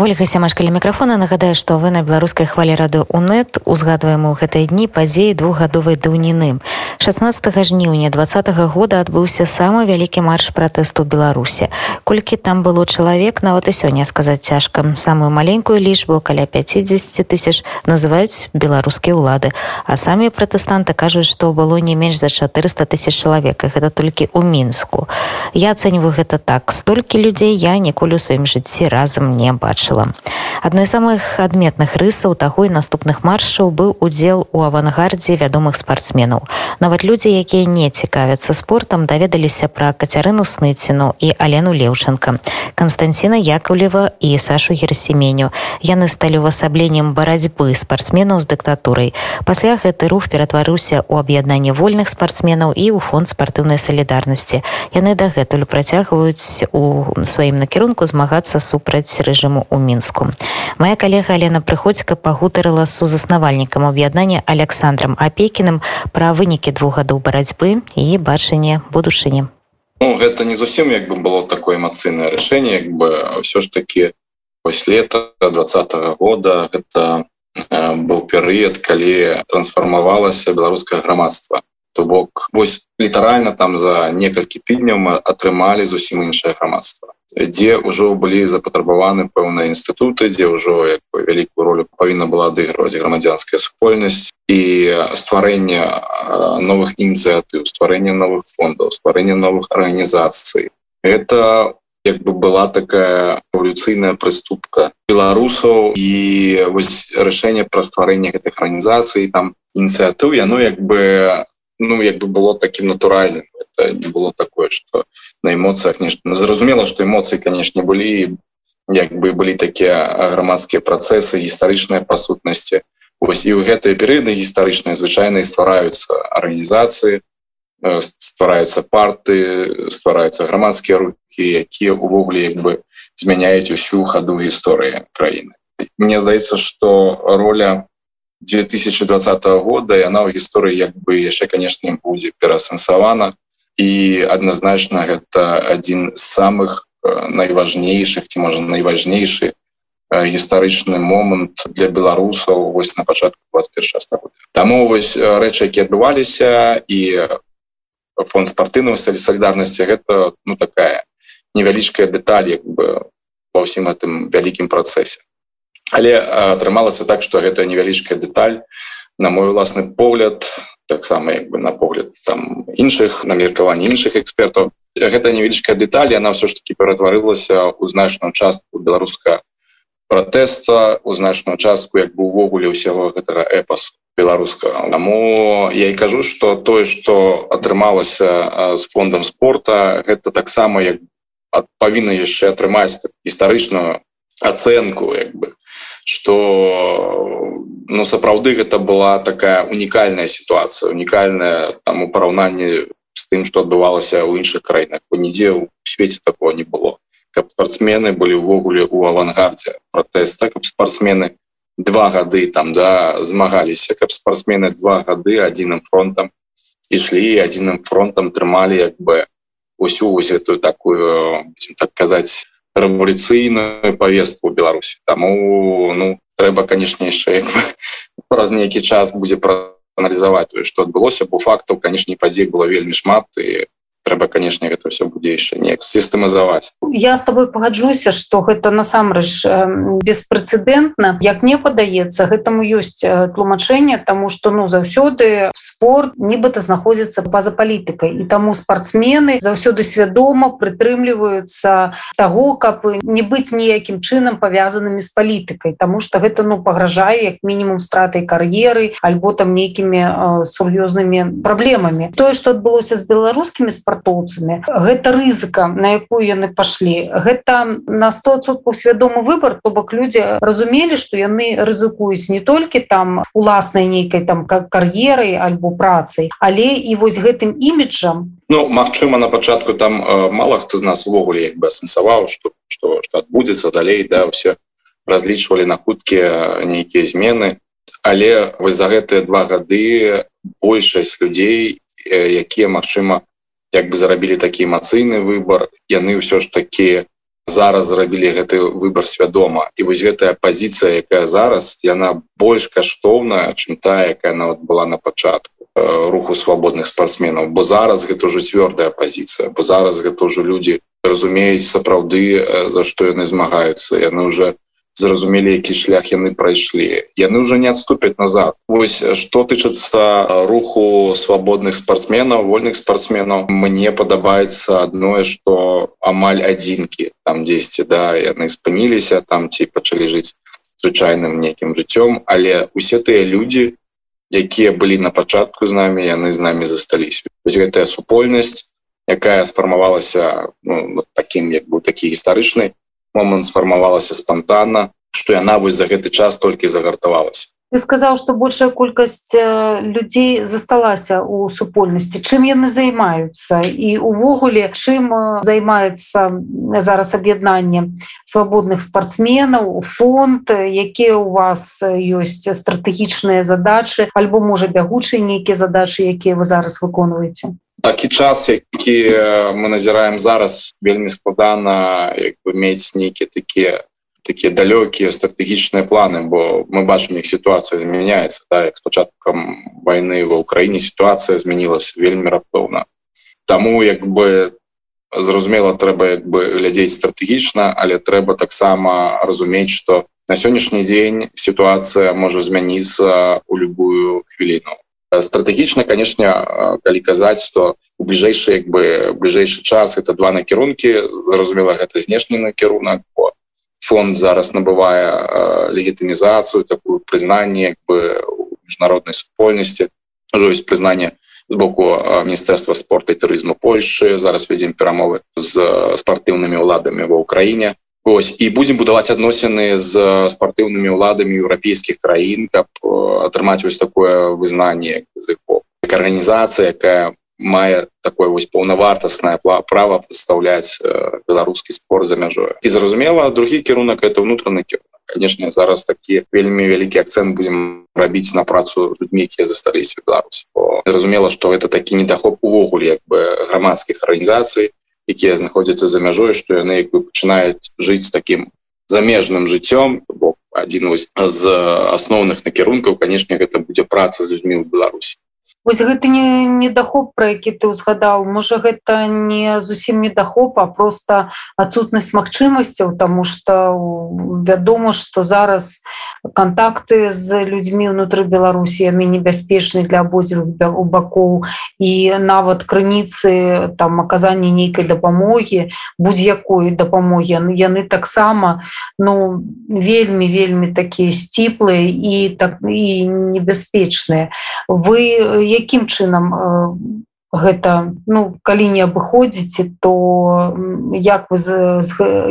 Вольга сямашкалі мікрафона. Нагадае, што вы на беларускай хвалі рады УНэт узгадваем у гэтыя дні падзеі двухгадовай даўніны. 16 жніўня два -го года адбыўся самы вялікі марш пратэсту беларусе колькі там было чалавек нават і сёння сказаць цяжка. Самую маленькую лічбу каля 50 тысяч называюць беларускія ўлады. А самі пратэстанты кажуць што было не менш за 400 тысяч чалавек гэта толькі ў мінску. Я ацэньваю гэта так. Столькі людзей я ніколі ў сваім жыцці разам не бачыла адной з самых адметных рысаў таго і наступных маршаў быў удзел у авангардзе вядомых спартсменаў нават людзі якія не цікавяцца спортам даведаліся пра кацярыну сныціну і алену леўчынка константина яковлева і сашу герсеменю яны сталі увасабленнем барацьбы спартсменаў з дыктатурай. Пасля гэты рух ператварыўся ў аб'яднанне вольных спартсменаў і ў фонд спартыўнай салідарнасці. Яны дагэтуль працягваюць у сваім накірунку змагацца супраць рэжыму ў мінску. Моя калега алена прыходзька пагутарыла сузаснавальнікам аб'яднання александром апекіным пра вынікі двух гадоў барацьбы і бачанне будучыні. Ну, гэта не зусім як бы было такое эмацыйнае рашэнне як бы ўсё ж таки вось лета двадцатого года гэта э, быў перыяд калі трансфармавалася беларускае грамадства. То бок вось літаральна там за некалькі тыдняў мы атрымалі зусім іншае грамадства дзе ўжо былі запатрабаваны пэўныя інстытуты дзе ўжо вялікую ролю павінна была адыгрываць грамадзянская супольнасць і стварэнне новых ініцыятыў стварэння новых фондаў стварэння новых арганізацый. Это як бы была такая эволюцыйная прыступка беларусаў і вось рашэнне пра стварэнне гэтых арганізацый там ініцыятыў. Яно як бы ну як бы было таким натуральным. Это не было такое что на эмоцыях нешта зразумела что эмоцыі конечно былі як бы былі такія грамадскія працэсы гістарычныя па сутнасці ось і ў гэтыя перыяды гістарычныя звычайна ствараюцца арганізацыі ствараюцца парты ствараюцца грамадскія рукі якія увогуле як бы змяняюць усю хаду гісторыі краіны Мне здаецца что роля 2020 года яна ў гісторыі як бы яшчэ канешне будзе пераасэнсавана і адназначна гэта адзін з самых найважнейшых ці можа найважнейшы гістарычны момант для беларусаў вось на пачатку 21 стагоддзя Таму вось рэчы які адбываліся і фонд спартыўнай салідарнасці гэта ну такая невялічкая дэталь як бы ва ўсім гэтым вялікім працэсе але атрымалася так что гэта невялічкая деталь на мой уласны погляд таксама як бы на погляд там іншых на меркаванні іншых экспертаў. Гэта невялічкая деталь она все ж таки ператварылася у значную частку беларуска протэста у значную частку як бы увогуле ўсяго гэтага эпасу беларускага. Таму я і кажу что тое что атрымалася з фондом спорта гэта таксама як павінна яшчэ атрымаць гістарычную ацэнку як бы что ну сапраўды гэта была такая унікальная сітуацыя унікальная там у параўнанні з тым что адбывалася ў іншых краінах бо нідзе ў свеце такого не было. Каб спортсмены былі ўвогуле у авангардзе протэста каб спортсмены два гады там да змагаліся каб спортсмены два гады адзіным фронтам ішлі адзіным фронтам трымалі як бы усю вось эту такую так казаць рэволюцыйную повестку Беларусі Таму ну трэба канешне яшчэ праз нейкі час будзе прааналізаваць што адбылося по факту канешне падзей было вельмі шмат і трэба канешне гэта все будзе яшчэ неяк сістэмазаваць я с тобой пагаджуся что гэта насамрэч беспрэцэдэнтна. Як мне падаецца гэтаму ёсць тлумачэнне тому что ну заўсёды спорт нібыта знаходзіцца база палітыкай. І таму спортсмены заўсёды свядома прытрымліваюцца того каб не быць ніякім чынам павязанымі з палітыкай. Тому что гэта ну пагражае як мінімум стратай кар'еры альбо там нейкімі сур'ёзнымі праблемамі. Тое что адбылося з беларускімі спортсменами спартоўцамі гэта рызыка на якую яны пашлі. Гэта на 100соткаў свядомы выбор то бок людзі разумелі што яны рызыкуюць не толькі там уласнай нейкай там как кар'ерай альбо працай але і вось гэтым іміджам. Ну Мачыма на пачатку там э, мало хто з нас увогуле як бы асэнсаваў что что что адбудзецца далей да все разлічвалі на хуткія нейкія змены. Але вось за гэтыя два гады большасць людзей якія магчыма як бы зарабілі такі эмацыйны выбор яны ўсё ж такі зараз зрабілі гэты выбор свядома. І вось гэтая пазіцыя якая зараз яна больш каштоўная чым тая якая нават была на пачатку руху свабодных спортсменаў бо зараз гэта ўжо цвёрдая пазіцыя бо зараз гэта ўжо людзі разумеюць сапраўды за што яны змагаюцца. Яны уже зразумелі які шлях яны прайшлі. Яны ўжо не адступяць назад. Вось што тычыцца руху свабодных спортсменаў вольных спортсменаў мне падабаецца адное что амаль адзінкі там 10 да яны спыніліся там ці пачалі жыць звычайным нейкім жыццём. Але усе тыя людзі якія былі на пачатку з намі яны з намі засталіся. Гэтая супольнасць якая сфармавалася ну, таким як бы такі гістарычнай момант сфармавалася спонтанна что яна вось за гэты час толькі загартавалася. Ты сказаў что большая колькасць людзей засталася у супольнасці. Чым яны займаюцца? І увогуле чым займаецца зараз аб'яднанне свабодных спортсменаў фонд? Якія у вас ёсць стратэгічныя задачы? Альбо можа бягучыя нейкія задачы якія вы зараз выконваеце такі час які мы назіраем зараз вельмі складана як бы мець нейкія такія такія далёкія стратэгічныя планы бо мы бачым іх сітуацыя змяняецца да, як з пачаткам войны ва ўкраіне сітуацыя змянілася вельмі раптоўна. Таму як бы зразумела трэба як бы глядзець стратэгічна але трэба таксама разумець что на сённяшні дзень сітуацыя можа змяніцца у любую хвіліну стратэгічна канешне калі казаць что у бліжэйшы як бы бліжэйшы час это два накірункі зразумела гэта знешні накірунак бо фонд зараз набывае легітымізацыю такую прызнанне бы міжнароднай супольнасці. Ёсць прызнанне з боку міністэрства спорта і турызму Польшы зараз вядзем перамовы з спартыўнымі ўладамі ва ўкраіне Ось і будзем будаваць адносіны з спартыўнымі ўладамі еўрапейскіх краін каб атрымаць вось такое вызнанне арганізацыя якая мае такое вось паўнавартаснае права прадстаўляць беларускі спорт за мяжою. І зразумела другі кірунак это ўнутраны кірунак. Канешне зараз такі вельмі вялікі акцент будзем рабіць на працу людьми якія засталіся Беларусь зразумела што это такі недахоп увогуле як бы грамадскіх арганізацый якія знаходзяцца за мяжой што яны як бы пачынаюць жыць таким замежным жыццём бо адзін з асноўных накірункаў канешне гэта будзе праца з людзьмі ў беларусі Вось гэта не недахоп пра які ты ўзгадаў можа гэта не зусім недахоп а просто адсутнасць магчымасцяў тому что вядома что зараз контакты з людзьмі ўнутры беларусі яны небяспечны для абодзівых у бакоў. І нават крыніцы там аказанне нейкай дапамогі будь-якой дапамогі яны таксама ну вельмі вельмі такія сціплыя і так і небяспечныя. Вы якім чынам гэта ну калі не абыходзіце то як вы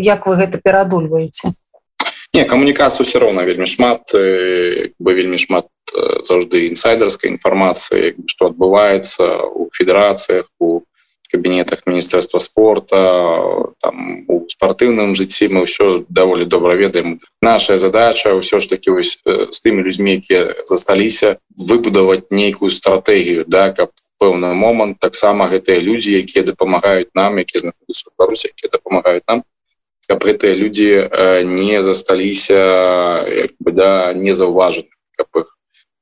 як вы гэта пераадольваеце? Не камунікацыю все роўна вельмі шмат бы вельмі шмат заўжды інсайдерскай інфармацыі што адбываецца у федэрацыях у кабінетах міністэрства спорта там у спартыўным жыцці мы ўсё даволі добра ведаем. Наша задача ўсё ж таки ось з тымі людзьмі якія засталіся выбудаваць нейкую стратэгію да каб пэўны момант. Таксама гэтыя людзі якія дапамагаюць нам якія знаходзяцца беларусі якія дапамагаюць нам каб гэтыя людзі не засталіся як бы да не заўважаны каб их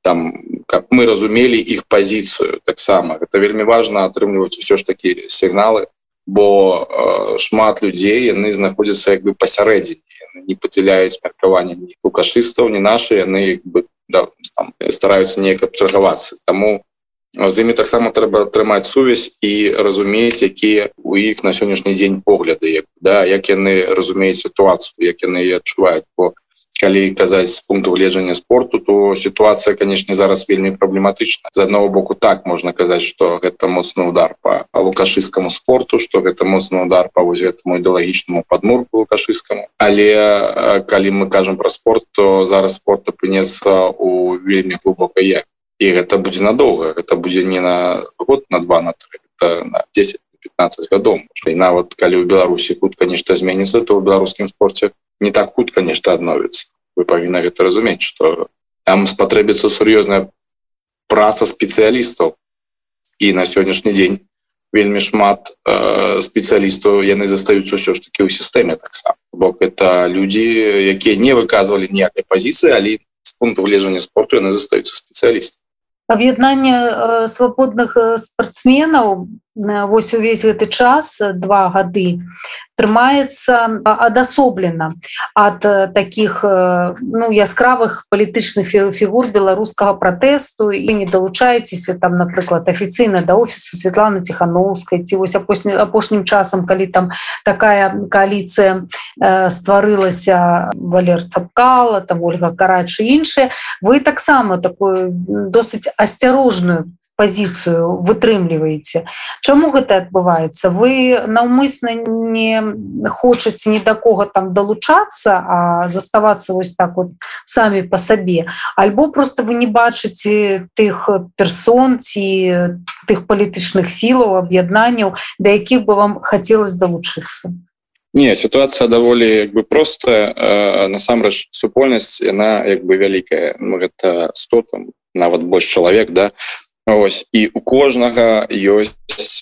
там как мы разумелі іх пазіцыю таксама это вельмі важно атрымліваць усё ж такі сігналы бо э, шмат людзей яны знаходзяцца як бы пасярэдзіне не падзяляюць меркаванне лукашыстаў не наши яны бы да, там, стараюцца неяк абчаргавацца таму з імі таксама трэба атрымаць сувязь і разумець якія у іх на сённяшні дзень погляды як да як яны разумеюць сітуацыю як яны адчуваюць. По калі казаць пункту гледжання спорту то сітуацыя канешне зараз вельмі праблематычна з аднаго боку так можна казаць что гэта моцны удар по лукашыскаму спорту что гэта моцны удар по вось гэтаму ідэалагічнаму падмурку лукашыскаму. Але калі мы кажам про спорт то зараз спорт апынецца у вельмі глубокай я і гэта будзе надоўга это будзе не на год на два на три на 10 15 гадоў. І нават калі ў беларусі хутка нешта зменіцца то ў беларускім спорце не так хутка нешта адновіцца. Вы павінны гэта разумець что там спатрэбіцца сур'ёзная праца спецыялістаў. І на сённяшні дзень вельмі шмат э, спецыялістаў яны застаюцца ўсё ж таки ў сістэме таксама. Бок это людзі якія не выказвалі ніякай пазіцыі але з пункту гледжання спорту яны застаюцца спецыялісты аб'яднанне э, свабодных э, спартсменаў вось увесь гэты час два гады трымаецца адасоблена ад таких ну яскравых палітычных фігур беларускага пратэсту. І не далучаецеся там напрыклад афіцыйна да офісу Святланы ціхановскай ці вось апошні апошнім часам калі там такая коаліцыя э, стварылася валер цапкала там ольга карачы іншыя. Вы таксама такую досыць асцярожную пазіцыю вытрымліваеце Чаму гэта адбываецца? Вы наўмысна не хочаце ні да кого там далучацца а заставацца вось так вот самі по сабе? Альбо просто вы не бачыце тых персон ці тых палітычных сілаў аб'яднанняў да якіх бы вам хацелось далучыцца? Не ситуация даволі як бы простая. Насамрэч супольнасць яна як бы вялікая. Ну, гэта 100 там нават больш чалавек да Ось і у кожнага ёсць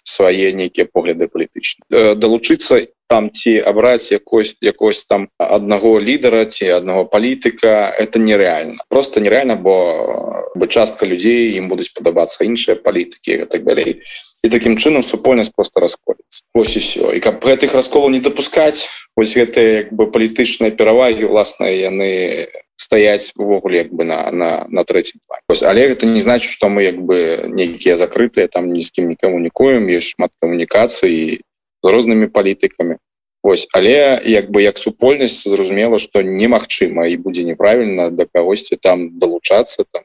свае нейкія погляды палітычныя. Далучыцца там ці абраць якось якось там аднаго лідара ці аднаго палітыка это нереальна просто нереальна бо бы частка людзей ім будуць падабацца іншыя палітыкі так далей. І такім чынам супольнасць просто расколіцца ось усё і каб гэтых расколаў не дапускаць ось гэтыя як бы палітычныя перавагі уласныя яны стаять увогуле як бы на на на третьем але это не значит что мы як бы нейкія закрытые там ні з кім никому нікоем есть шмат камунікацыі з рознымі палітыкамі Вось але як бы як супольнасць зразумела что немагчыма і будзе неправільна да кагосьці там далучацца там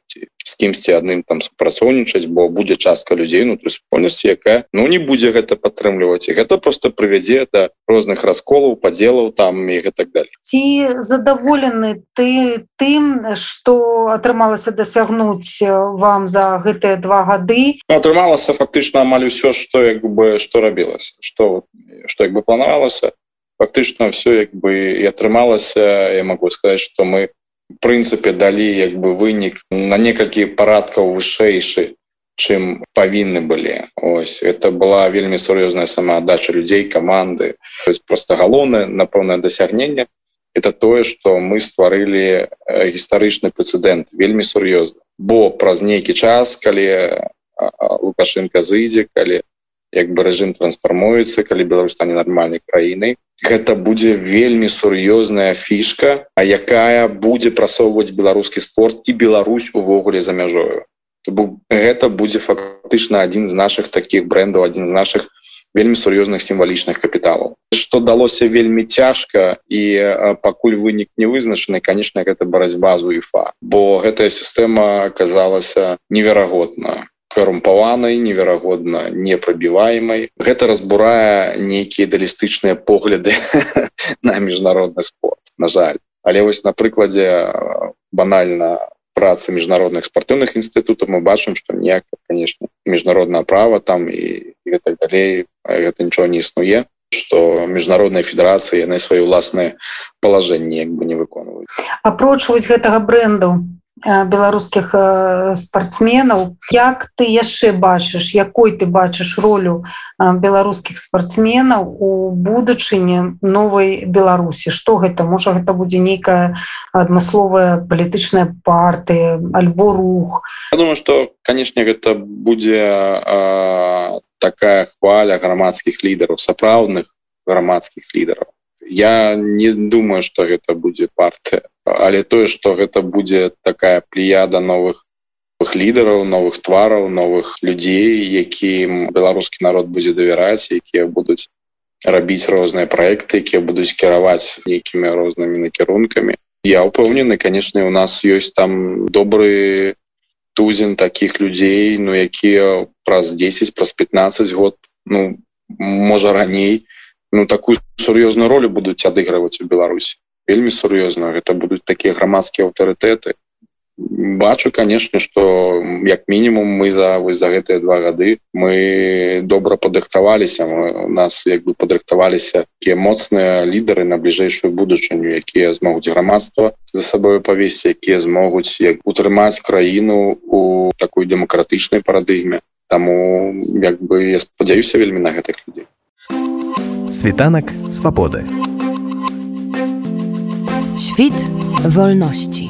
з кімсьці адным там супрацоўнічаць бо будзе частка людзей унутры супольнасці якая ну не будзе гэта падтрымліваць. І гэта просто прывядзе да розных расколаў падзелаў там і так далее ці задаволены ты тым что атрымалася дасягнуць вам за гэтыя два гады? Ну, атрымалася фактычна амаль усё что як бы что рабілася что что як бы планавалася. Фактычна все як бы і атрымалася. Я могу сказать что мы прынцыпе далі як бы вынік на некалькі парадкаў вышэйшы чым павінны былі ось. Это была вельмі сур'ёзная самаадача людзей каманды просто галоўнае напэўнае дасягненне это тое что мы стварылі гістарычны прэцэдэнт вельмі сур'ёзна бо праз нейкі час калі лукашенко зыдзе калі як бы рэжым трансфармуецца калі Беларусь стане нармальнай краінай. Гэта будзе вельмі сур'ёзная фішка а якая будзе прасоўваць беларускі спорт і Беларусь увогуле за мяжою. Гэта будзе фактычна адзін з наших таких брендаў адзін з наших вельмі сур'ёзных сімвалічных капіталаў. Что далося вельмі цяжка і пакуль вынік не вызначаны конечно гэта барацьба з уефа. Бо гэтая сістэма аказалася неверагодна карумпаванай неверагодна непрабіваемай гэта разбурае нейкія ідалістычныя погляды на міжнародны спорт на жаль. Але вось на прыкладзе банальна працы міжнародных спартыўных інстытутаў мы бачым што ніяк конечно міжнароднае права там і, і так далей гэта нічого не існуе что міжнародныя федэрацыі яны свае ўласныя палажэнні як бы не выконваюць. Апроч вось гэтага бренду беларускіх спартсменаў як ты яшчэ бачыш якой ты бачыш ролю беларускіх спартсменаў у будучыні новой беларусі? Что гэта? Можа гэта будзе нейкая адмысловая палітычная партыя альбо рух? Я думаю что канешне гэта будзе а, такая хваля грамадскіх лідараў сапраўдных грамадскіх лідараў. Я не думаю что гэта будзе партыя але тое что гэта будзе такая плеяда новых лідараў новых твараў новых людзей якім беларускі народ будзе давяраць якія будуць рабіць розныя проекты якія будуць кіраваць нейкімі рознымі накірункамі. Я упэўнены конечно у нас ёсць там добры тузін таких людзей ну якія праз 10 праз 15 год ну можа раней ну такую сур'ёзную ролю будуць адыгрываць у беларусі вельмі сур'ёзна. Гэта будуць такія грамадскія аўтарытэты. Бачу конечно что як мінімум мы за вось за гэтыя два гады мы добра падрыхтаваліся. У нас як бы падрыхтаваліся такія моцныя лідары на бліжэйшую будучыню якія змогуць грамадства за сабою павесці якія змогуць як утрымаць краіну у такой дэмакратычнай парадыгме. Таму як бы я спадзяюся вельмі на гэтых людзей. Світанак свабоды Świt wolności.